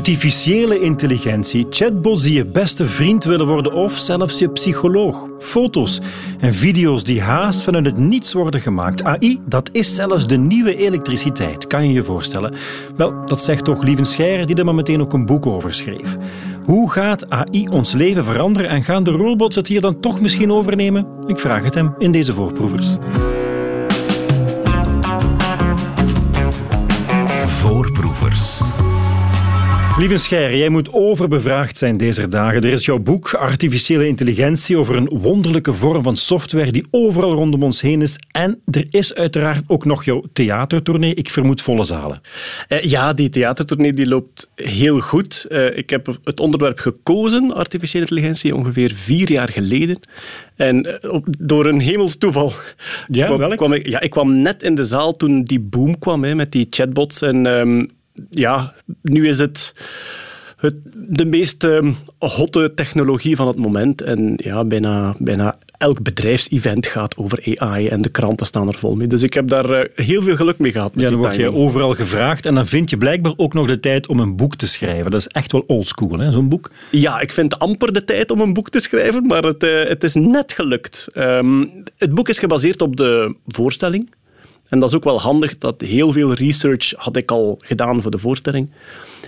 Artificiële intelligentie, chatbots die je beste vriend willen worden of zelfs je psycholoog. Foto's en video's die haast vanuit het niets worden gemaakt. AI, dat is zelfs de nieuwe elektriciteit, kan je je voorstellen. Wel, dat zegt toch Lieven Scheire, die er maar meteen ook een boek over schreef. Hoe gaat AI ons leven veranderen en gaan de robots het hier dan toch misschien overnemen? Ik vraag het hem in deze voorproevers. Lieve Scheire, jij moet overbevraagd zijn deze dagen. Er is jouw boek Artificiële Intelligentie over een wonderlijke vorm van software die overal rondom ons heen is. En er is uiteraard ook nog jouw theatertournee. Ik vermoed volle zalen. Eh, ja, die theatertournee die loopt heel goed. Eh, ik heb het onderwerp gekozen, artificiële intelligentie, ongeveer vier jaar geleden. En eh, door een hemels toeval ja, kwam, kwam, ik, ja, ik kwam net in de zaal toen die boom kwam hè, met die chatbots. En ehm, ja, nu is het, het de meest uh, hotte technologie van het moment. En ja, bijna, bijna elk bedrijfsevent gaat over AI en de kranten staan er vol mee. Dus ik heb daar uh, heel veel geluk mee gehad. Ja, dan word je overal gevraagd en dan vind je blijkbaar ook nog de tijd om een boek te schrijven. Dat is echt wel oldschool, zo'n boek. Ja, ik vind amper de tijd om een boek te schrijven, maar het, uh, het is net gelukt. Um, het boek is gebaseerd op de voorstelling en dat is ook wel handig, dat heel veel research had ik al gedaan voor de voorstelling.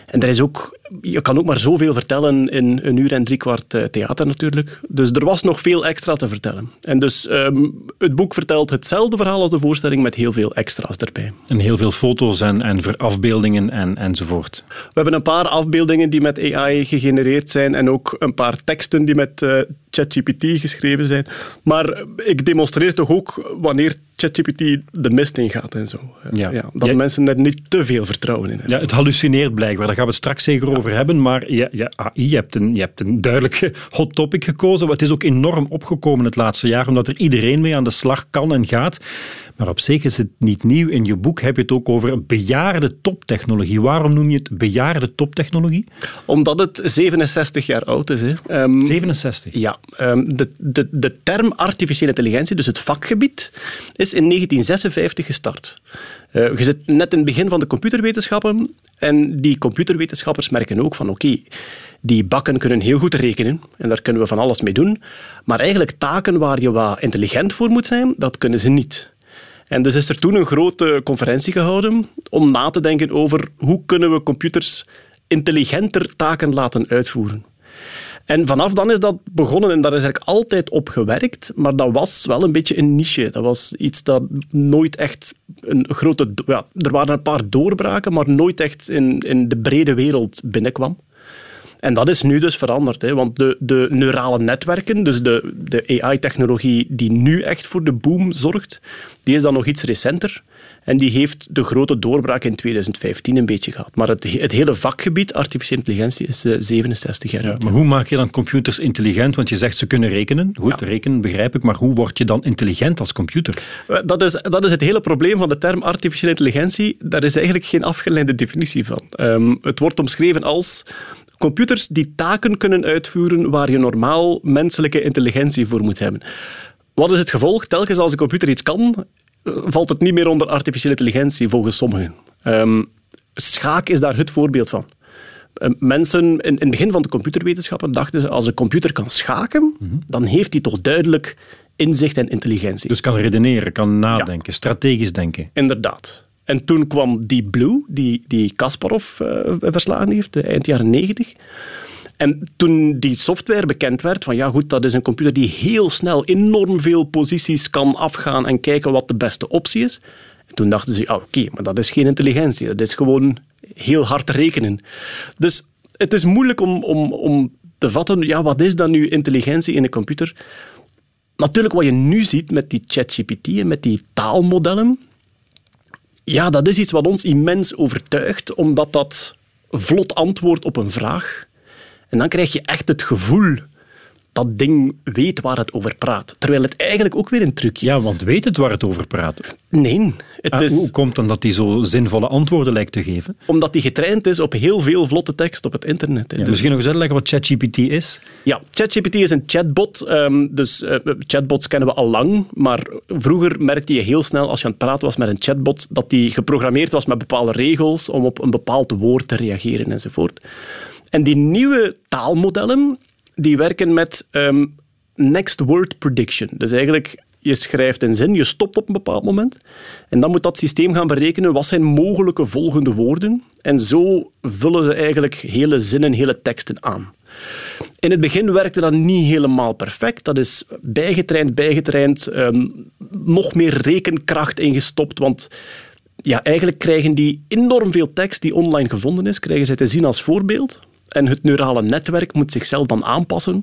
En er is ook, je kan ook maar zoveel vertellen in een uur en drie kwart eh, theater natuurlijk. Dus er was nog veel extra te vertellen. En dus um, het boek vertelt hetzelfde verhaal als de voorstelling met heel veel extra's erbij. En heel veel foto's en, en afbeeldingen en, enzovoort. We hebben een paar afbeeldingen die met AI gegenereerd zijn en ook een paar teksten die met uh, ChatGPT geschreven zijn. Maar ik demonstreer toch ook wanneer ChatGPT de mist ingaat en zo. Ja. ja dat mensen er niet te veel vertrouwen in hebben. Ja, het hallucineert blijkbaar. Daar gaan we het straks zeker over hebben. Maar ja, ja, AI, je hebt, een, je hebt een duidelijke hot topic gekozen. Maar het is ook enorm opgekomen het laatste jaar, omdat er iedereen mee aan de slag kan en gaat. Maar op zich is het niet nieuw. In je boek heb je het ook over bejaarde toptechnologie. Waarom noem je het bejaarde toptechnologie? Omdat het 67 jaar oud is. Hè. Um, ehm, 67? Ja. Um, de, de, de term artificiële intelligentie, dus het vakgebied, is in 1956 gestart. Uh, je zit net in het begin van de computerwetenschappen en die computerwetenschappers merken ook van oké, die bakken kunnen heel goed rekenen en daar kunnen we van alles mee doen, maar eigenlijk taken waar je wat intelligent voor moet zijn, dat kunnen ze niet. En dus is er toen een grote conferentie gehouden om na te denken over hoe kunnen we computers intelligenter taken laten uitvoeren. En vanaf dan is dat begonnen en daar is eigenlijk altijd op gewerkt, maar dat was wel een beetje een niche. Dat was iets dat nooit echt een grote... Ja, er waren een paar doorbraken, maar nooit echt in, in de brede wereld binnenkwam. En dat is nu dus veranderd, hè, want de, de neurale netwerken, dus de, de AI-technologie die nu echt voor de boom zorgt, die is dan nog iets recenter. En die heeft de grote doorbraak in 2015 een beetje gehad. Maar het, het hele vakgebied, artificiële intelligentie, is 67 jaar oud. maar hoe maak je dan computers intelligent? Want je zegt ze kunnen rekenen. Goed, rekenen begrijp ik. Maar hoe word je dan intelligent als computer? Eh, dat is, dat is het hele probleem van de term artificiële intelligentie. Daar is eigenlijk geen afgeleide definitie van. Um, het wordt omschreven als computers die taken kunnen uitvoeren waar je normaal menselijke intelligentie voor moet hebben. Wat is het gevolg? Telkens als een computer iets kan, eh, valt het niet meer onder artificiële intelligentie, volgens sommigen. Um, schaak is daar het voorbeeld van. Uh, mensen in, in, het begin van de computerwetenschappen dachten ze, als een computer kan schaken, mhm. dan heeft hij toch duidelijk inzicht en intelligentie. Dus kan redeneren, kan nadenken, strategisch denken. Inderdaad. En toen kwam Deep Blue, die, die Kasparov uh, verslagen heeft, eind jaren 90. En toen die software bekend werd, van ja goed, dat is een computer die heel snel enorm veel posities kan afgaan en kijken wat de beste optie is. En toen dachten ze, oké, maar dat is geen intelligentie, dat is gewoon heel hard rekenen. Dus het is moeilijk om, om, om te vatten, ja, wat is dan nu intelligentie in een computer? Natuurlijk, wat je nu ziet met die ChatGPT en met die taalmodellen, ja, dat is iets wat ons immens overtuigt, omdat dat vlot antwoordt op een vraag. En dan krijg je echt het gevoel dat ding weet waar het over praat. Terwijl het eigenlijk ook weer een trucje Ja, want weet het waar het over praat? Nee, het Ah, is Hoe komt dan dat hij zo zinvolle antwoorden lijkt te geven? omdat hij getraind is op heel veel vlotte tekst op het internet. Ja, Dus- misschien nog eens uitleggen wat ChatGPT is. Ja, ChatGPT is een chatbot. ehm, dus eh, chatbots kennen we al lang. Maar vroeger merkte je heel snel, als je aan het praten was met een chatbot, dat die geprogrammeerd was met bepaalde regels om op een bepaald woord te reageren enzovoort. En die nieuwe taalmodellen, die werken met ehm, next word prediction. Dus eigenlijk, je schrijft een zin, je stopt op een bepaald moment. En dan moet dat systeem gaan berekenen wat zijn mogelijke volgende woorden. En zo vullen ze eigenlijk hele zinnen, hele teksten aan. In het begin werkte dat niet helemaal perfect. Dat is bijgetraind, bijgetraind, ehm, nog meer rekenkracht ingestopt. Want ja, eigenlijk krijgen die enorm veel tekst die online gevonden is, krijgen zij te zien als voorbeeld. En het neurale netwerk moet zichzelf dan aanpassen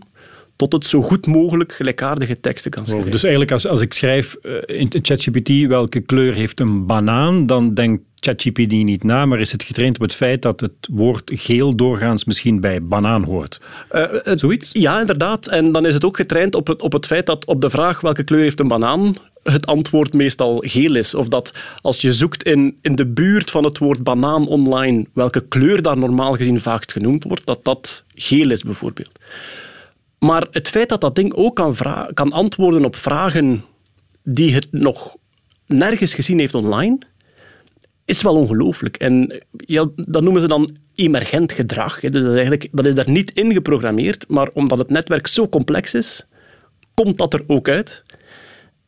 tot het zo goed mogelijk gelijkaardige teksten kan schrijven. Dus eigenlijk als, als ik schrijf eh, in ChatGPT welke kleur heeft een banaan, dan denkt ChatGPT niet na, maar is het getraind op het feit dat het woord geel doorgaans misschien bij banaan hoort. Eh, het- Zoiets? Ja, inderdaad. En dan is het ook getraind op het, op het feit dat op de vraag welke kleur heeft een banaan, het antwoord meestal geel is. Of dat als je zoekt in, in de buurt van het woord banaan online, welke kleur daar normaal gezien vaakst genoemd wordt, dat dat geel is bijvoorbeeld. Maar het feit dat dat ding ook kan, kan antwoorden op vragen die het nog nergens gezien heeft online, is wel ongelooflijk. En ja, dat noemen ze dan emergent gedrag. Dus dat eigenlijk, dat is daar niet in geprogrammeerd, maar omdat het netwerk zo complex is, komt dat er ook uit.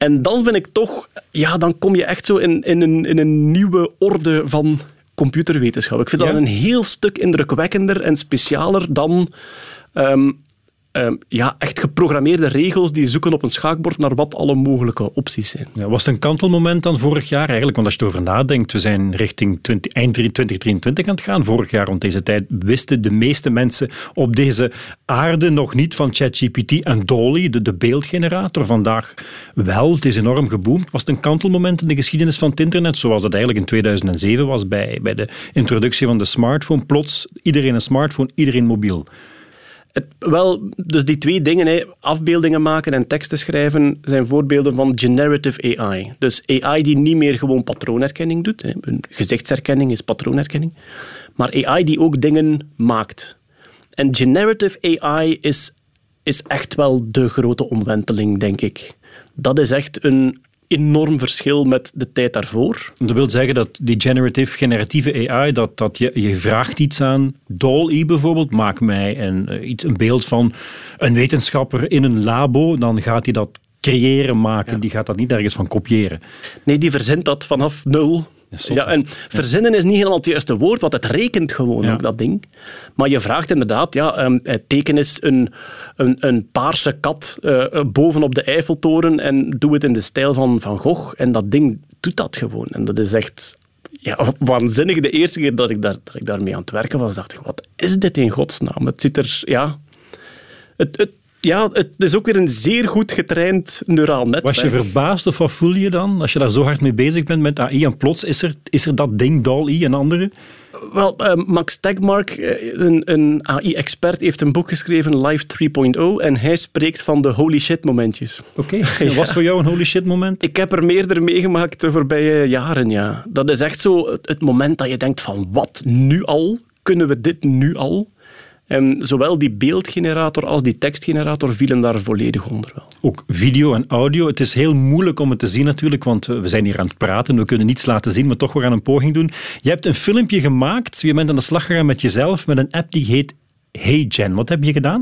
En dan vind ik toch, ja, dan kom je echt zo in, in, een, in een nieuwe orde van computerwetenschap. Ik vind Ja. dat een heel stuk indrukwekkender en specialer dan ehm, ehm, ja, echt geprogrammeerde regels die zoeken op een schaakbord naar wat alle mogelijke opties zijn. Ja, was het een kantelmoment dan vorig jaar eigenlijk? Want als je erover nadenkt, we zijn richting 20, eind 2023 aan het gaan. Vorig jaar rond deze tijd wisten de meeste mensen op deze aarde nog niet van ChatGPT en Dolly, de, de beeldgenerator. Vandaag wel, het is enorm geboomd. Was het een kantelmoment in de geschiedenis van het internet, zoals dat eigenlijk in 2007 was bij, bij de introductie van de smartphone? Plots, iedereen een smartphone, iedereen mobiel. Wel, dus die twee dingen, hè, afbeeldingen maken en teksten schrijven, zijn voorbeelden van generative AI. Dus AI die niet meer gewoon patroonherkenning doet. Hè. Gezichtsherkenning is patroonherkenning. Maar AI die ook dingen maakt. En generative AI is, is echt wel de grote omwenteling, denk ik. Dat is echt een enorm verschil met de tijd daarvoor. Dat wil zeggen dat die generative, generatieve AI, dat, dat je, je vraagt iets aan DALL-E bijvoorbeeld, maak mij een, eh, iets, een beeld van een wetenschapper in een labo, dan gaat hij dat creëren, maken, die gaat dat niet ergens van kopiëren. Nee, die verzint dat vanaf nul. Ja, en verzinnen is niet helemaal het juiste woord, want het rekent gewoon Ja. ook, dat ding. Maar je vraagt inderdaad, ja, het teken is een, een, een paarse kat eh, eh, bovenop de Eiffeltoren en doe het in de stijl van Van Gogh. En dat ding doet dat gewoon. En dat is echt ja, waanzinnig. De eerste keer dat ik, daar, dat ik daarmee aan het werken was, dacht ik, wat is dit in godsnaam? Het zit er, ja... Het, het, ja, het is ook weer een zeer goed getraind neuraal netwerk. Was je verbaasd of wat voel je dan als je daar zo hard mee bezig bent met AI en plots is er, is er dat ding DALL-E en andere? Wel, eh, Max Tegmark, eh, een, een AI-expert, heeft een boek geschreven, Live 3.0, en hij spreekt van de holy shit momentjes. Oké, was voor jou een holy shit moment? Ik heb er meerdere meegemaakt de voorbije jaren, ja. Dat is echt zo het, het moment dat je denkt van, wat, nu al? Kunnen we dit nu al? En zowel die beeldgenerator als die tekstgenerator vielen daar volledig onder wel. Ook video en audio. Het is heel moeilijk om het te zien natuurlijk, want we zijn hier aan het praten. We kunnen niets laten zien, maar toch we gaan een poging doen. Je hebt een filmpje gemaakt. Je bent aan de slag gegaan met jezelf met een app die heet HeyGen. Wat heb je gedaan?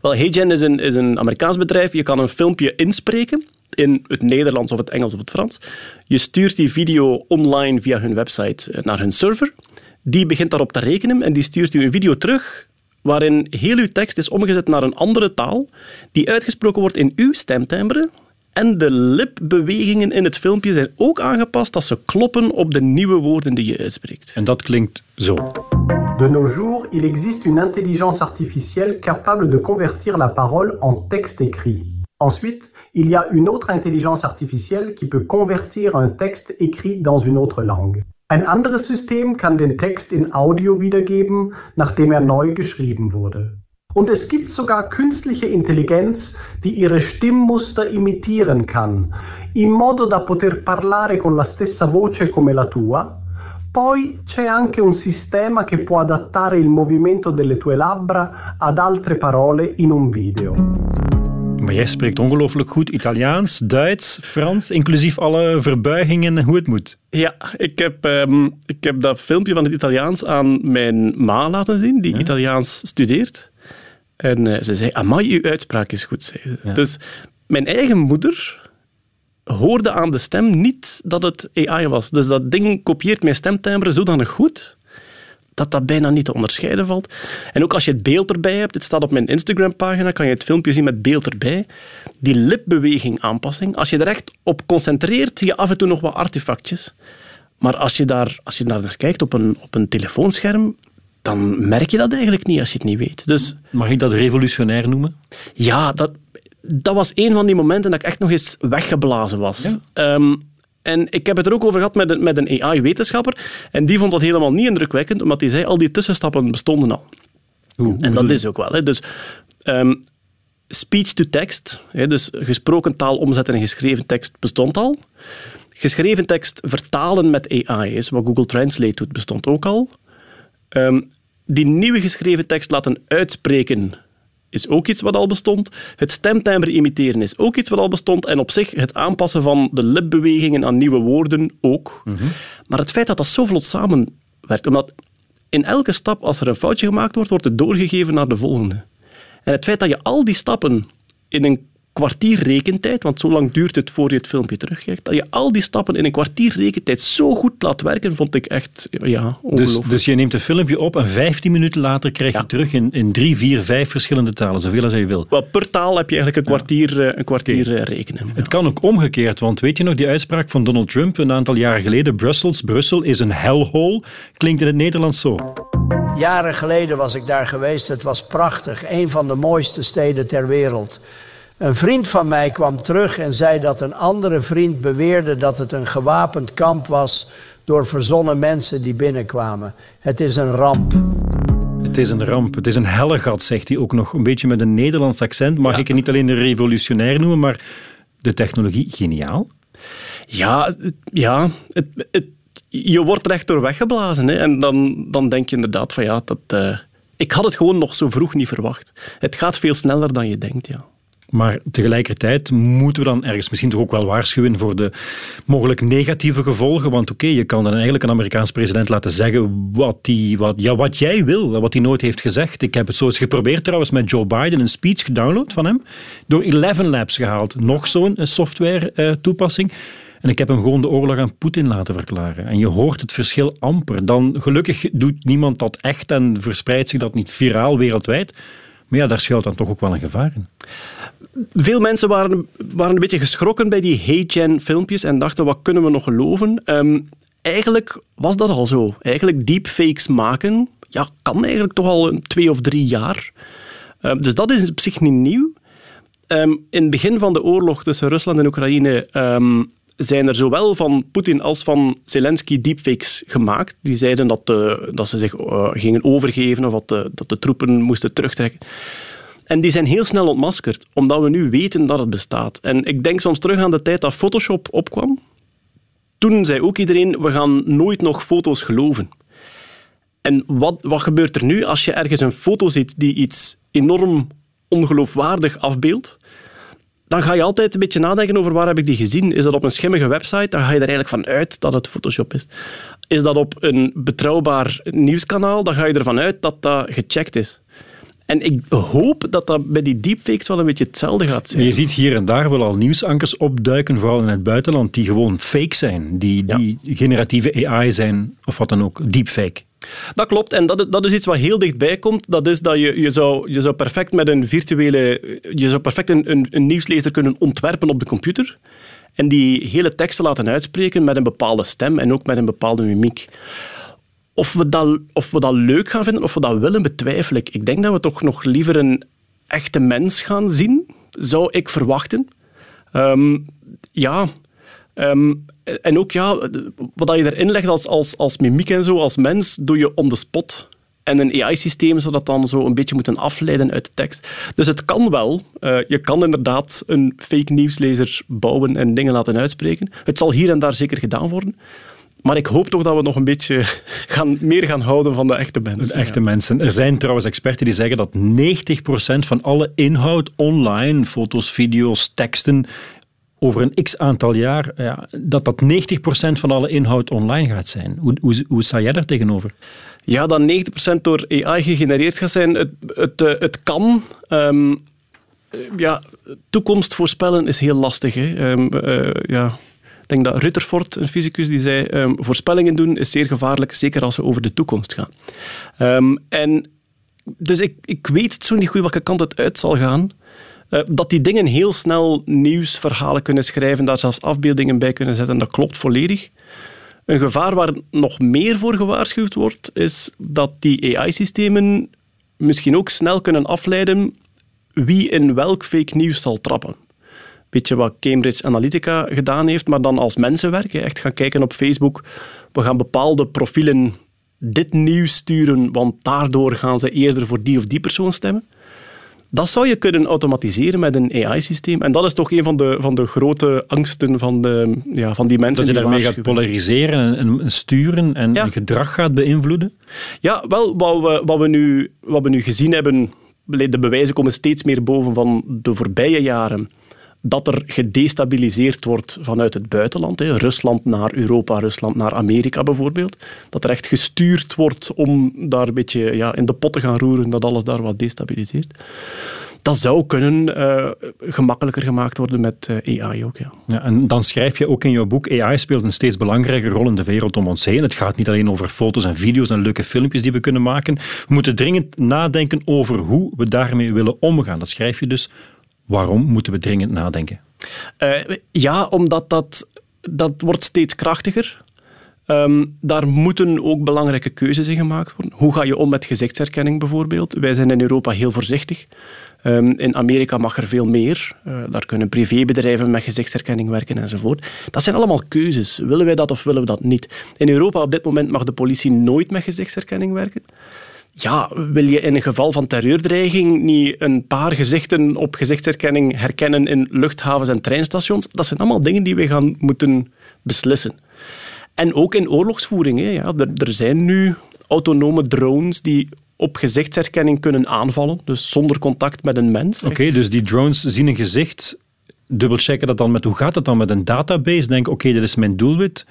Wel, HeyGen is een, is een Amerikaans bedrijf. Je kan een filmpje inspreken in het Nederlands of het Engels of het Frans. Je stuurt die video online via hun website eh, naar hun server. Die begint daarop te rekenen en die stuurt u een video terug waarin heel uw tekst is omgezet naar een andere taal die uitgesproken wordt in uw stemtimbre. En de lipbewegingen in het filmpje zijn ook aangepast dat ze kloppen op de nieuwe woorden die je uitspreekt. En dat klinkt zo. De nos jours, il existe une intelligence artificielle capable de convertir la parole en texte écrit. Ensuite, il y a une autre intelligence artificielle qui peut convertir un texte écrit dans une autre langue. Ein anderes System kann den Text in Audio wiedergeben, nachdem er neu geschrieben wurde. Und es gibt sogar künstliche intelligenz die ihre Stimmmuster imitieren kann, in modo da poter parlare con la stessa voce come la tua. Poi c'è anche un sistema che può adattare il movimento delle tue labbra ad altre parole in un video. Maar jij spreekt ongelooflijk goed Italiaans, Duits, Frans, inclusief alle verbuigingen en hoe het moet. Ja, ik heb, ehm, ik heb dat filmpje van het Italiaans aan mijn ma laten zien, die Italiaans studeert. En uh, ze zei, amai, uw uitspraak is goed. Dus mijn eigen moeder hoorde aan de stem niet dat het AI was. Dus dat ding kopieert mijn stemtimbre zodanig goed dat dat bijna niet te onderscheiden valt. En ook als je het beeld erbij hebt, het staat op mijn Instagram-pagina, kan je het filmpje zien met beeld erbij. Die lipbeweging aanpassing, als je er echt op concentreert, zie je af en toe nog wat artefactjes. Maar als je daar, als je daar naar kijkt op een, op een telefoonscherm, dan merk je dat eigenlijk niet als je het niet weet. Dus, Mag ik dat revolutionair noemen? Ja, dat, dat was een van die momenten dat ik echt nog eens weggeblazen was. Ehm, en ik heb het er ook over gehad met een, met een AI-wetenschapper. En die vond dat helemaal niet indrukwekkend, omdat hij zei al die tussenstappen bestonden al. En dat is ook wel. Hè. Dus ehm, speech-to-text, dus gesproken taal omzetten in geschreven tekst, bestond al. Geschreven tekst vertalen met AI, is wat Google Translate doet, bestond ook al. Ehm, die nieuwe geschreven tekst laten uitspreken is ook iets wat al bestond. Het stemtimbre imiteren is ook iets wat al bestond. En op zich het aanpassen van de lipbewegingen aan nieuwe woorden ook. Maar het feit dat dat zo vlot samenwerkt, omdat in elke stap, als er een foutje gemaakt wordt, wordt het doorgegeven naar de volgende. En het feit dat je al die stappen in een kwartier rekentijd, want zo lang duurt het voor je het filmpje terugkijkt, dat je al die stappen in een kwartier rekentijd zo goed laat werken, vond ik echt ja, Dus, ongelooflijk. dus je neemt een filmpje op en 15 minuten later krijg je Ja. terug in, in drie, vier, vijf verschillende talen, zoveel als je wil. Wel, per taal heb je eigenlijk een kwartier, eh, een kwartier eh, rekenen. Het kan ook omgekeerd, want weet je nog die uitspraak van Donald Trump een aantal jaren geleden? Brussels, Brussel is een hellhole. Klinkt in het Nederlands zo. Jaren geleden was ik daar geweest. Het was prachtig. Een van de mooiste steden ter wereld. Een vriend van mij kwam terug en zei dat een andere vriend beweerde dat het een gewapend kamp was door verzonnen mensen die binnenkwamen. Het is een ramp. Het is een ramp, het is een hellegat, zegt hij ook nog een beetje met een Nederlands accent. Mag ik het niet alleen revolutionair noemen, maar de technologie geniaal? Ja, ja het, het, je wordt er echt door weggeblazen. Hè? En dan, dan denk je inderdaad van ja, dat, eh, ik had het gewoon nog zo vroeg niet verwacht. Het gaat veel sneller dan je denkt, ja. Maar tegelijkertijd moeten we dan ergens misschien toch ook wel waarschuwen voor de mogelijk negatieve gevolgen. Want oké, je kan dan eigenlijk een Amerikaans president laten zeggen wat, die, wat, ja, wat jij wil, wat hij nooit heeft gezegd. Ik heb het zo eens geprobeerd trouwens met Joe Biden, een speech gedownload van hem, door Eleven Labs gehaald. Nog zo'n software-toepassing. En ik heb hem gewoon de oorlog aan Poetin laten verklaren. En je hoort het verschil amper. Dan, gelukkig doet niemand dat echt en verspreidt zich dat niet viraal wereldwijd. Maar ja, daar schuilt dan toch ook wel een gevaar in. Veel mensen waren, waren een beetje geschrokken bij die hey-gen filmpjes en dachten, wat kunnen we nog geloven? Ehm, eigenlijk was dat al zo. Eigenlijk deepfakes maken, ja, kan eigenlijk toch al een twee of drie jaar. Ehm, dus dat is op zich niet nieuw. Ehm, in het begin van de oorlog tussen Rusland en Oekraïne zijn er zowel van Poetin als van Zelensky deepfakes gemaakt. Die zeiden dat, de, dat ze zich eh, gingen overgeven of dat dat de troepen moesten terugtrekken. En die zijn heel snel ontmaskerd, omdat we nu weten dat het bestaat. En ik denk soms terug aan de tijd dat Photoshop opkwam. Toen zei ook iedereen, we gaan nooit nog foto's geloven. En wat, wat gebeurt er nu als je ergens een foto ziet die iets enorm ongeloofwaardig afbeeldt? Dan ga je altijd een beetje nadenken over waar heb ik die gezien. Is dat op een schimmige website? Dan ga je er eigenlijk van uit dat het Photoshop is. Is dat op een betrouwbaar nieuwskanaal? Dan ga je ervan uit dat dat gecheckt is. En ik hoop dat dat bij die deepfakes wel een beetje hetzelfde gaat zijn. Je ziet hier en daar wel al nieuwsankers opduiken, vooral in het buitenland, die gewoon fake zijn. Die, die generatieve AI zijn, of wat dan ook, deepfake. Dat klopt, en dat, dat is iets wat heel dichtbij komt. Dat is dat je, je, zou, je zou perfect met een virtuele... Je zou perfect een, een, een nieuwslezer kunnen ontwerpen op de computer en die hele teksten laten uitspreken met een bepaalde stem en ook met een bepaalde mimiek. Of we, dat, of we dat leuk gaan vinden, of we dat willen, betwijfel ik. Ik denk dat we toch nog liever een echte mens gaan zien, zou ik verwachten. Ehm, ja, Ehm, en ook ja, wat je erin legt als, als, als mimiek en zo, als mens, doe je on the spot. en een AI-systeem zodat dan zo een beetje moeten afleiden uit de tekst. Dus het kan wel. Uh, je kan inderdaad een fake nieuwslezer bouwen en dingen laten uitspreken. Het zal hier en daar zeker gedaan worden. Maar ik hoop toch dat we nog een beetje gaan, meer gaan houden van de echte mensen. De echte mensen. Er zijn trouwens experten die zeggen dat 90% van alle inhoud online, foto's, video's, teksten, over een x aantal jaar, ja, dat dat 90% van alle inhoud online gaat zijn. Hoe, hoe, hoe sta jij daar tegenover? Ja, dat 90% door AI gegenereerd gaat zijn, het, het, eh, het kan. Um, ja, toekomst voorspellen is heel lastig. Hè. Um, uh, ja denk dat Rutherford, een fysicus, die zei um, voorspellingen doen is zeer gevaarlijk, zeker als ze over de toekomst gaan. Um, en dus ik, ik weet zo niet goed welke kant het uit zal gaan. Uh, dat die dingen heel snel nieuwsverhalen kunnen schrijven, daar zelfs afbeeldingen bij kunnen zetten, dat klopt volledig. Een gevaar waar nog meer voor gewaarschuwd wordt, is dat die AI-systemen misschien ook snel kunnen afleiden wie in welk fake nieuws zal trappen beetje wat Cambridge Analytica gedaan heeft, maar dan als mensenwerk. Echt gaan kijken op Facebook. We gaan bepaalde profielen dit nieuws sturen, want daardoor gaan ze eerder voor die of die persoon stemmen. Dat zou je kunnen automatiseren met een AI-systeem. En dat is toch een van de, van de grote angsten van, de, ja, van die mensen. Dat je daarmee gaat polariseren en, sturen en gedrag gaat beïnvloeden? Ja, wel, wat we, wat we, nu, wat we nu gezien hebben, de bewijzen komen steeds meer boven van de voorbije jaren dat er gedestabiliseerd wordt vanuit het buitenland. Hè. Rusland naar Europa, Rusland naar Amerika bijvoorbeeld. Dat er echt gestuurd wordt om daar een beetje ja, in de pot te gaan roeren, dat alles daar wat destabiliseert. Dat zou kunnen uh, gemakkelijker gemaakt worden met eh, AI ook. Ja. ja. en dan schrijf je ook in jouw boek, AI speelt een steeds belangrijke rol in de wereld om ons heen. Het gaat niet alleen over foto's en video's en leuke filmpjes die we kunnen maken. We moeten dringend nadenken over hoe we daarmee willen omgaan. Dat schrijf je dus Waarom moeten we dringend nadenken? Uh, ja, omdat dat, dat wordt steeds krachtiger. Um, daar moeten ook belangrijke keuzes in gemaakt worden. Hoe ga je om met gezichtsherkenning bijvoorbeeld? Wij zijn in Europa heel voorzichtig. Um, in Amerika mag er veel meer. Uh, daar kunnen privébedrijven met gezichtsherkenning werken enzovoort. Dat zijn allemaal keuzes. Willen wij dat of willen we dat niet? In Europa op dit moment mag de politie nooit met gezichtsherkenning werken ja, wil je in een geval van terreurdreiging niet een paar gezichten op gezichtsherkenning herkennen in luchthavens en treinstations? Dat zijn allemaal dingen die we gaan moeten beslissen. En ook in oorlogsvoering. Hè, ja, er, er zijn nu autonome drones die op gezichtsherkenning kunnen aanvallen, dus zonder contact met een mens. Oké, dus die drones zien een gezicht, dubbelchecken dat dan met, hoe gaat het dan met een database? Denk, oké, dit is mijn doelwit.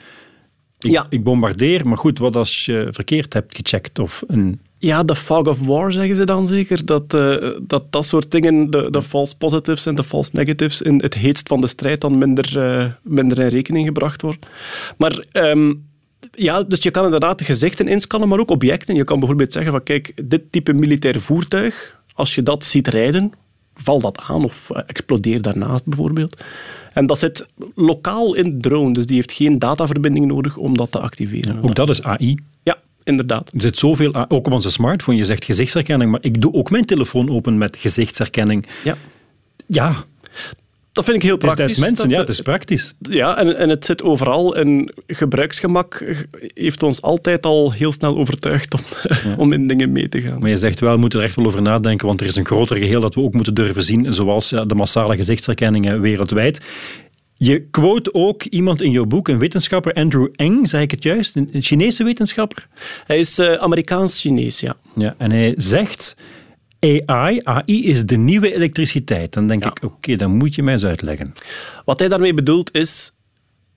Ik, ja. ik bombardeer, maar goed, wat als je verkeerd hebt gecheckt of een ja, de fog of war zeggen ze dan zeker. Dat uh, dat, dat soort dingen, de, de false positives en de false negatives, in het heetst van de strijd dan minder, uh, minder in rekening gebracht worden. Maar um, ja, dus je kan inderdaad gezichten inscannen, maar ook objecten. Je kan bijvoorbeeld zeggen van kijk, dit type militair voertuig, als je dat ziet rijden, val dat aan of uh, explodeer daarnaast bijvoorbeeld. En dat zit lokaal in de drone, dus die heeft geen dataverbinding nodig om dat te activeren. Ook dat is AI? Ja, inderdaad. Er zit zoveel, ook op onze smartphone, je zegt gezichtsherkenning, maar ik doe ook mijn telefoon open met gezichtsherkenning. Ja. Ja. Dat vind ik heel praktisch. Het is mensen, ja, het is praktisch. Ja, en, en het zit overal. En gebruiksgemak heeft ons altijd al heel snel overtuigd om, om in dingen mee te gaan. Maar je zegt wel, we moeten er echt wel over nadenken, want er is een groter geheel dat we ook moeten durven zien, zoals de massale gezichtsherkenningen wereldwijd. Je quote ook iemand in jouw boek, een wetenschapper, Andrew Eng, zei ik het juist? Een Chinese wetenschapper? Hij is uh, Amerikaans-Chinees, ja. ja. En hij zegt, AI, AI is de nieuwe elektriciteit. Dan denk ik, oké, dan moet je mij eens uitleggen. Wat hij daarmee bedoelt is,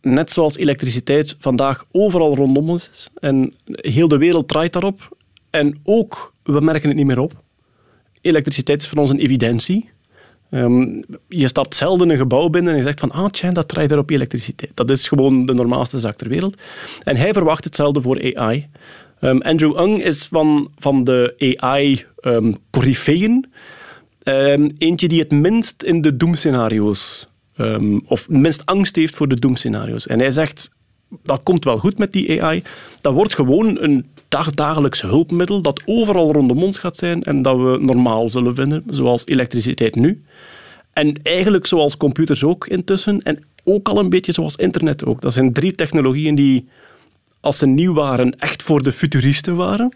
net zoals elektriciteit vandaag overal rondom ons is, en heel de wereld draait daarop, en ook, we merken het niet meer op, elektriciteit is voor ons een evidentie. Um, je stapt zelden een gebouw binnen en je zegt van ah, tja, dat draait er op elektriciteit. Dat is gewoon de normaalste zaak ter wereld. En hij verwacht hetzelfde voor AI. Ehm, Andrew Ng is van, van de AI-corifeeën um, eentje die het minst in de doemscenario's, of minst angst heeft voor de doemscenario's. En hij zegt, dat komt wel goed met die AI. Dat wordt gewoon een dagdagelijks hulpmiddel dat overal rondom ons gaat zijn en dat we normaal zullen vinden, zoals elektriciteit nu. En eigenlijk zoals computers ook intussen. En ook al een beetje zoals internet ook. Dat zijn drie technologieën die, als ze nieuw waren, echt voor de futuristen waren.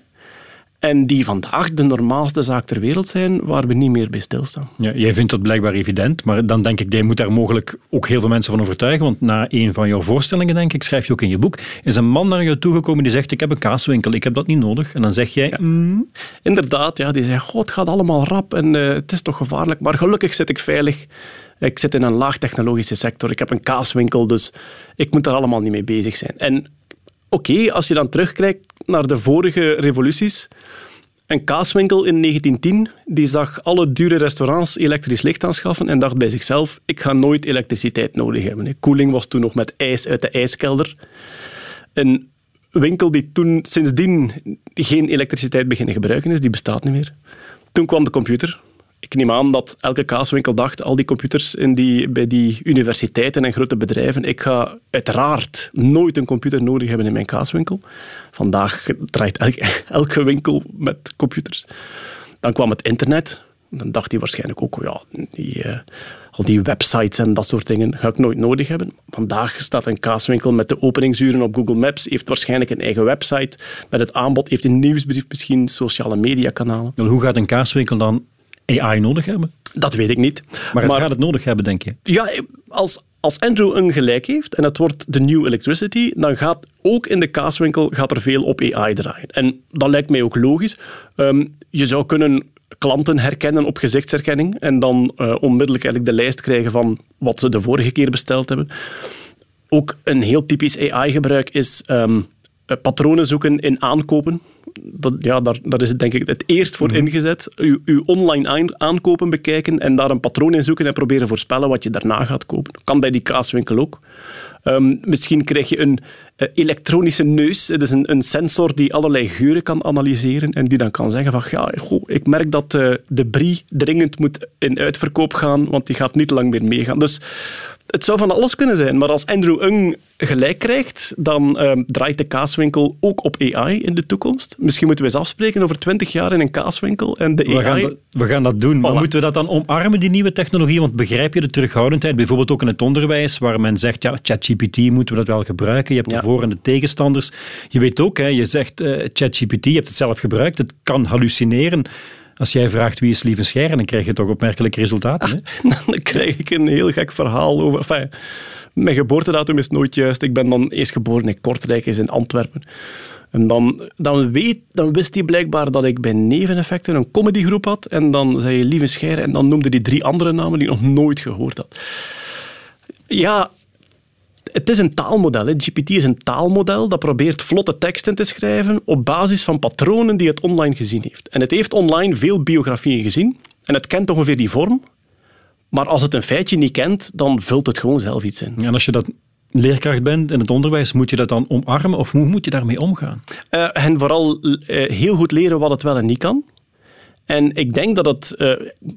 En die vandaag de normaalste zaak ter wereld zijn, waar we niet meer bij stilstaan. Ja, jij vindt dat blijkbaar evident, maar dan denk ik, jij moet daar mogelijk ook heel veel mensen van overtuigen, want na een van jouw voorstellingen, denk ik, schrijf je ook in je boek, is een man naar jou toegekomen die zegt, ik heb een kaaswinkel, ik heb dat niet nodig. En dan zeg jij... Mm. Inderdaad, ja, die zegt, god, het gaat allemaal rap en uh, het is toch gevaarlijk, maar gelukkig zit ik veilig. Ik zit in een laagtechnologische sector, ik heb een kaaswinkel, dus ik moet daar allemaal niet mee bezig zijn. En oké, als je dan terugkijkt naar de vorige revoluties, een kaaswinkel in 1910 die zag alle dure restaurants elektrisch licht aanschaffen en dacht bij zichzelf, ik ga nooit elektriciteit nodig hebben. Koeling was toen nog met ijs uit de ijskelder. Een winkel die toen sindsdien geen elektriciteit beginnen gebruiken is, die bestaat niet meer. Toen kwam de computer ik neem aan dat elke kaaswinkel dacht, al die computers in die, bij die universiteiten en grote bedrijven, ik ga uiteraard nooit een computer nodig hebben in mijn kaaswinkel. Vandaag draait elke winkel met computers. Dan kwam het internet. Dan dacht hij waarschijnlijk ook, ja, die, uh, al die websites en dat soort dingen ga ik nooit nodig hebben. Vandaag staat een kaaswinkel met de openingsuren op Google Maps, heeft waarschijnlijk een eigen website met het aanbod, heeft een nieuwsbrief misschien, sociale mediakanalen. Hoe gaat een kaaswinkel dan AI nodig hebben? Dat weet ik niet. Maar, maar gaat het nodig hebben, denk je? Ja, als, als Andrew een gelijk heeft en het wordt de new electricity, dan gaat ook in de kaaswinkel gaat er veel op AI draaien. En dat lijkt mij ook logisch. Ehm, je zou kunnen klanten herkennen op gezichtsherkenning en dan uh, onmiddellijk eigenlijk de lijst krijgen van wat ze de vorige keer besteld hebben. Ook een heel typisch AI-gebruik is um, patronen zoeken in aankopen dat, ja, daar, daar is het denk ik het eerst voor mhm. ingezet. U, uw online aankopen bekijken en daar een patroon in zoeken en proberen voorspellen wat je daarna gaat kopen. Kan bij die kaaswinkel ook. Ehm, misschien krijg je een uh, elektronische neus, dus een, een, sensor die allerlei geuren kan analyseren en die dan kan zeggen van ja, goh, ik merk dat uh, de brie dringend moet in uitverkoop gaan, want die gaat niet lang meer meegaan. Dus het zou van alles kunnen zijn, maar als Andrew Ung gelijk krijgt, dan uh, draait de kaaswinkel ook op AI in de toekomst. Misschien moeten we eens afspreken over twintig jaar in een kaaswinkel en de we AI... Gaan we gaan dat doen, maar moeten we dat dan omarmen, die nieuwe technologie? Want begrijp je de terughoudendheid, bijvoorbeeld ook in het onderwijs, waar men zegt, ja, ChatGPT moeten we dat wel gebruiken. Je hebt de voor- en de tegenstanders. Je weet ook, hè, je zegt uh, ChatGPT, je hebt het zelf gebruikt, het kan hallucineren. Als jij vraagt wie is Lieve Scher, dan krijg je toch opmerkelijke resultaten. Hè? dan krijg ik een heel gek verhaal over... Enfin, mijn geboortedatum is nooit juist. Ik ben dan eerst geboren in Kortrijk, is in Antwerpen. En dan, dan, weet, dan wist hij blijkbaar dat ik bij Neveneffecten een comedygroep had. En dan zei je Lieve Scher en dan noemde hij drie andere namen die ik nog nooit gehoord had. Ja, het is een taalmodel. Hè. GPT is een taalmodel dat probeert vlotte teksten te schrijven op basis van patronen die het online gezien heeft. En het heeft online veel biografieën gezien en het kent ongeveer die vorm. Maar als het een feitje niet kent, dan vult het gewoon zelf iets in. En als je dat leerkracht bent in het onderwijs, moet je dat dan omarmen of hoe moet je daarmee omgaan? Uh, en vooral uh, heel goed leren wat het wel en niet kan. En ik denk dat het, uh,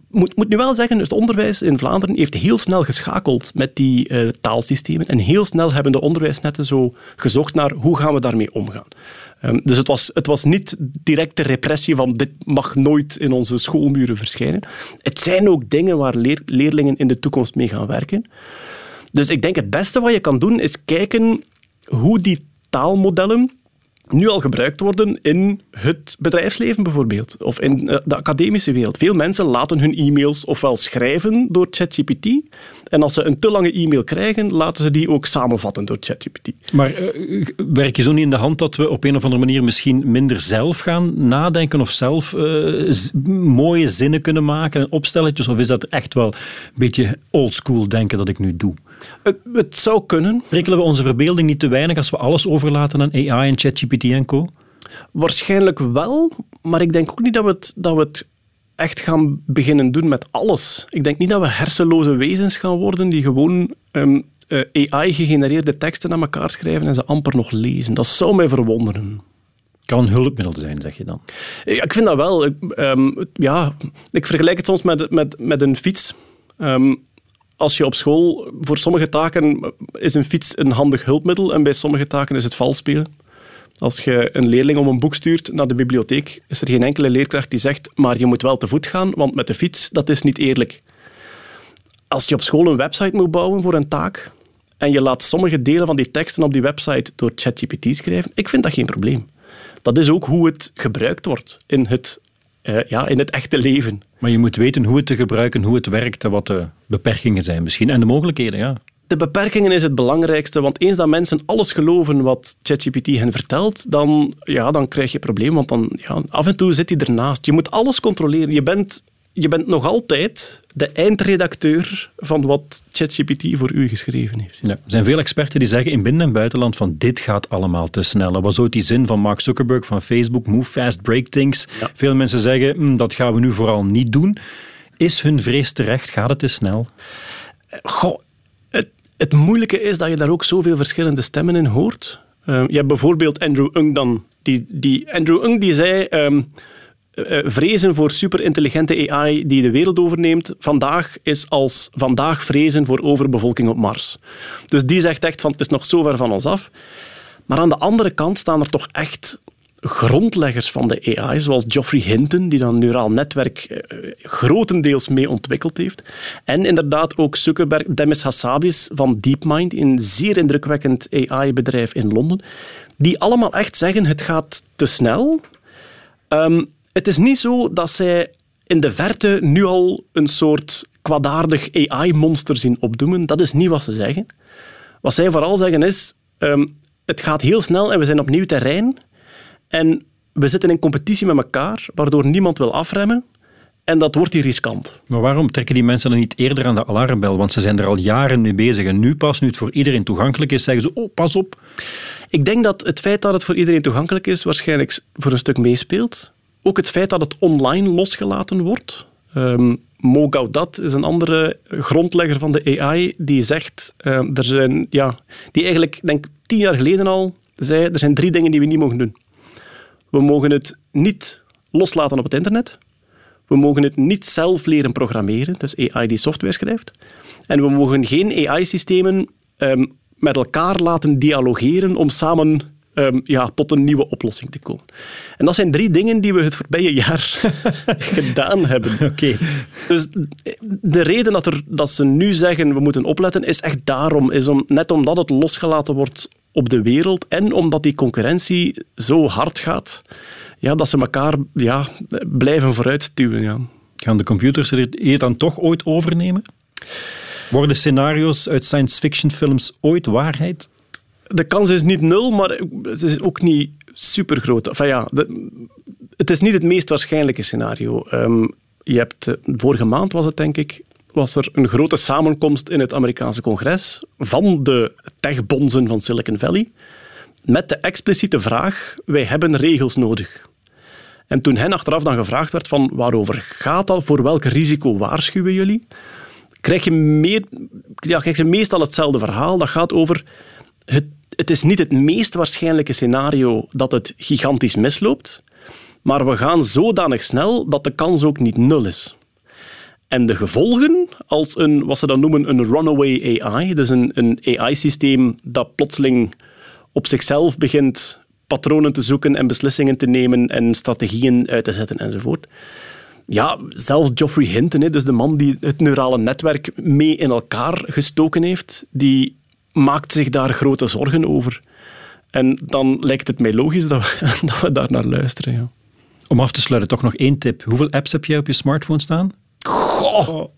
moet, moet nu wel zeggen, het onderwijs in Vlaanderen heeft heel snel geschakeld met die uh, taalsystemen. En heel snel hebben de onderwijsnetten zo gezocht naar hoe gaan we daarmee omgaan. Um, dus het was, het was niet direct de repressie van dit mag nooit in onze schoolmuren verschijnen. Het zijn ook dingen waar leer, leerlingen in de toekomst mee gaan werken. Dus ik denk het beste wat je kan doen is kijken hoe die taalmodellen nu al gebruikt worden in het bedrijfsleven bijvoorbeeld, of in eh, de academische wereld. Veel mensen laten hun e-mails ofwel schrijven door ChatGPT, en als ze een te lange e-mail krijgen, laten ze die ook samenvatten door ChatGPT. Maar uh, werk je zo niet in de hand dat we op een of andere manier misschien minder zelf gaan nadenken of zelf uh, mooie zinnen kunnen maken en opstelletjes, of is dat echt wel een beetje oldschool denken dat ik nu doe? Het, het zou kunnen. Prikkelen we onze verbeelding niet te weinig als we alles overlaten aan AI en ChatGPT en co? Waarschijnlijk wel, maar ik denk ook niet dat we het, dat we het echt gaan beginnen doen met alles. Ik denk niet dat we hersenloze wezens gaan worden die gewoon um, uh, AI-gegenereerde teksten aan elkaar schrijven en ze amper nog lezen. Dat zou mij verwonderen. Kan een hulpmiddel zijn, zeg je dan? Ja, ik vind dat wel. Ik, um, ja, ik vergelijk het soms met, met, met een fiets. Um, als je op school, voor sommige taken is een fiets een handig hulpmiddel en bij sommige taken is het vals spelen. Als je een leerling om een boek stuurt naar de bibliotheek, is er geen enkele leerkracht die zegt, maar je moet wel te voet gaan, want met de fiets, dat is niet eerlijk. Als je op school een website moet bouwen voor een taak, en je laat sommige delen van die teksten op die website door ChatGPT schrijven, ik vind dat geen probleem. dat is ook hoe het gebruikt wordt in het, uh, ja, in het echte leven. Maar je moet weten hoe het te gebruiken, hoe het werkt en wat de beperkingen zijn misschien. En de mogelijkheden, ja. De beperkingen is het belangrijkste, want eens dat mensen alles geloven wat ChatGPT hen vertelt, dan, ja, dan krijg je een probleem, want dan, ja, af en toe zit hij ernaast. Je moet alles controleren. Je bent je bent nog altijd de eindredacteur van wat ChatGPT voor u geschreven heeft. Ja, er zijn veel experten die zeggen in binnen- en buitenland van dit gaat allemaal te snel. Dat was ook die zin van Mark Zuckerberg van Facebook, move fast, break things. Veel mensen zeggen, hm, dat gaan we nu vooral niet doen. Is hun vrees terecht? Gaat het te snel? Goh, het, moeilijke is dat je daar ook zoveel verschillende stemmen in hoort. Uh, je hebt bijvoorbeeld Andrew Ng dan. Die, die, Andrew Ng die zei... Um, uh, vrezen voor superintelligente AI die de wereld overneemt, vandaag is als vandaag vrezen voor overbevolking op Mars. Dus die zegt echt van het is nog zo ver van ons af. Maar aan de andere kant staan er toch echt grondleggers van de AI, zoals Geoffrey Hinton, die dan neuraal netwerk uh, grotendeels mee ontwikkeld heeft. En inderdaad ook Zuckerberg, Demis Hassabis van DeepMind, een zeer indrukwekkend AI-bedrijf in Londen, die allemaal echt zeggen het gaat te snel. Um, het is niet zo dat zij in de verte nu al een soort kwaadaardig AI-monster zien opdoemen. Dat is niet wat ze zeggen. Wat zij vooral zeggen is, um, het gaat heel snel en we zijn op nieuw terrein. En we zitten in competitie met elkaar, waardoor niemand wil afremmen. En dat wordt hier riskant. Maar waarom trekken die mensen dan niet eerder aan de alarmbel? Want ze zijn er al jaren mee bezig. En nu pas, nu het voor iedereen toegankelijk is, zeggen ze, oh, pas op. Ik denk dat het feit dat het voor iedereen toegankelijk is, waarschijnlijk voor een stuk meespeelt. Ook het feit dat het online losgelaten wordt. Um, Mo Gaudat is een andere grondlegger van de AI die zegt, uh, er zijn, ja, die eigenlijk, denk tien jaar geleden al zei, er zijn drie dingen die we niet mogen doen. We mogen het niet loslaten op het internet. We mogen het niet zelf leren programmeren, dus AI die software schrijft. En we mogen geen AI-systemen um, met elkaar laten dialogeren om samen um, ja, tot een nieuwe oplossing te komen. En dat zijn drie dingen die we het voorbije jaar gedaan hebben. Oké. Dus de reden dat, er, dat ze nu zeggen we moeten opletten, is echt daarom. Is om, net omdat het losgelaten wordt op de wereld en omdat die concurrentie zo hard gaat, ja, dat ze elkaar ja, blijven vooruitstuwen. Ja. Gaan de computers er hier dan toch ooit overnemen? Worden scenario's uit science fiction films ooit waarheid? de kans is niet nul, maar het is ook niet super groot. Enfin, ja, het is niet het meest waarschijnlijke scenario. Um, je hebt, eh, vorige maand was het denk ik, was er een grote samenkomst in het Amerikaanse congres van de techbonzen van Silicon Valley met de expliciete vraag, wij hebben regels nodig. En toen hen achteraf dan gevraagd werd van waarover gaat dat, voor welk risico waarschuwen jullie, krijg je, meer, krijg je meestal hetzelfde verhaal. Dat gaat over het het is niet het meest waarschijnlijke scenario dat het gigantisch misloopt, maar we gaan zodanig snel dat de kans ook niet nul is. En de gevolgen, als een, wat ze dan noemen een runaway AI, dus een, een AI-systeem dat plotseling op zichzelf begint patronen te zoeken en beslissingen te nemen en strategieën uit te zetten enzovoort. Ja, zelfs Geoffrey Hinton, dus de man die het neurale netwerk mee in elkaar gestoken heeft, die maakt zich daar grote zorgen over. En dan lijkt het mij logisch dat we, dat we daar naar luisteren. Ja. Om af te sluiten, toch nog één tip. Hoeveel apps heb jij op je smartphone staan? Goh.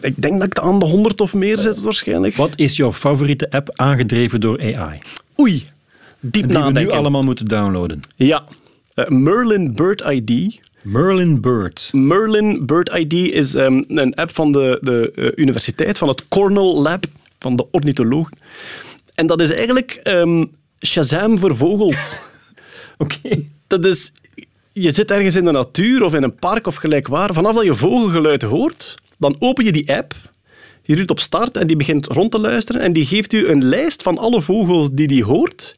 ik denk dat ik aan de 100 of meer zit waarschijnlijk. Wat is jouw favoriete app aangedreven door AI? Oei, diep die nadenken. we nu allemaal moeten downloaden. Ja, uh, Merlin Bird ID. Merlin Bird. Merlin Bird ID is um, een app van de, de uh, universiteit, van het Cornell Lab van de ornitholoog. En dat is eigenlijk um, Shazam voor vogels. Oké. Dat is... Je zit ergens in de natuur of in een park of gelijkwaar. Vanaf dat je vogelgeluid hoort, dan open je die app. Je drukt op start en die begint rond te luisteren. En die geeft u een lijst van alle vogels die die hoort.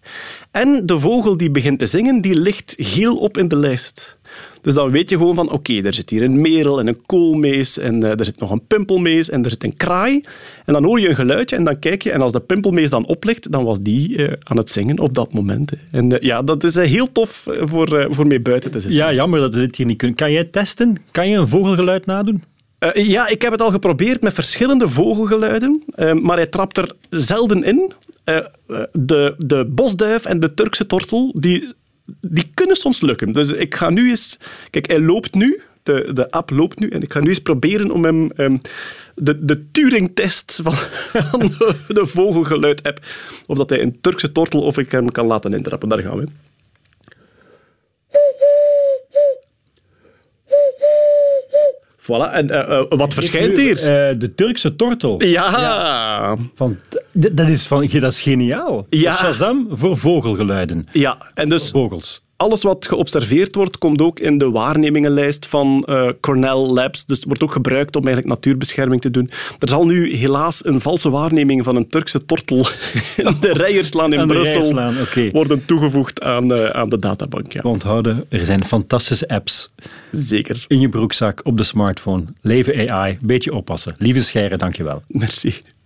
En de vogel die begint te zingen, die ligt geel op in de lijst. Dus dan weet je gewoon van, oké, er zit hier een merel en een koolmees en uh, er zit nog een pimpelmees en er zit een kraai. En dan hoor je een geluidje en dan kijk je en als de pimpelmees dan oplicht, dan was die uh, aan het zingen op dat moment. Hè. En uh, ja, dat is heel tof voor, voor mee buiten te zitten. Ja, jammer dat we dit hier niet kunnen. Kan jij testen? Kan je een vogelgeluid nadoen? Uh, ja, ik heb het al geprobeerd met verschillende vogelgeluiden, uh, maar hij trapt er zelden in. Uh, de, de bosduif en de Turkse tortel die die kunnen soms lukken. Dus ik ga nu eens... Kijk, hij loopt nu. De, de app loopt nu. En ik ga nu eens proberen om hem... ehm, de, de Turing-test van, van de, de vogelgeluid-app. Of dat hij een Turkse tortel of ik hem kan laten intrappen. Daar gaan we. Voilà. En eh, eh, wat verschijnt hier? Eh, de Turkse tortel. Ja. Van, dat, is van, dat is geniaal. Ja. Shazam voor vogelgeluiden. Ja, en dus Vogels. Alles wat geobserveerd wordt, komt ook in de waarnemingenlijst van eh, Cornell Labs. Dus het wordt ook gebruikt om eigenlijk natuurbescherming te doen. Er zal nu helaas een valse waarneming van een Turkse tortel in de Rijerslaan in Aan Brussel worden toegevoegd aan, eh, aan de databank. Ja. We onthouden, er zijn fantastische apps Zeker. in je broekzak, op de smartphone. Leven AI, beetje oppassen. Lieve Scheire, dankjewel. Merci.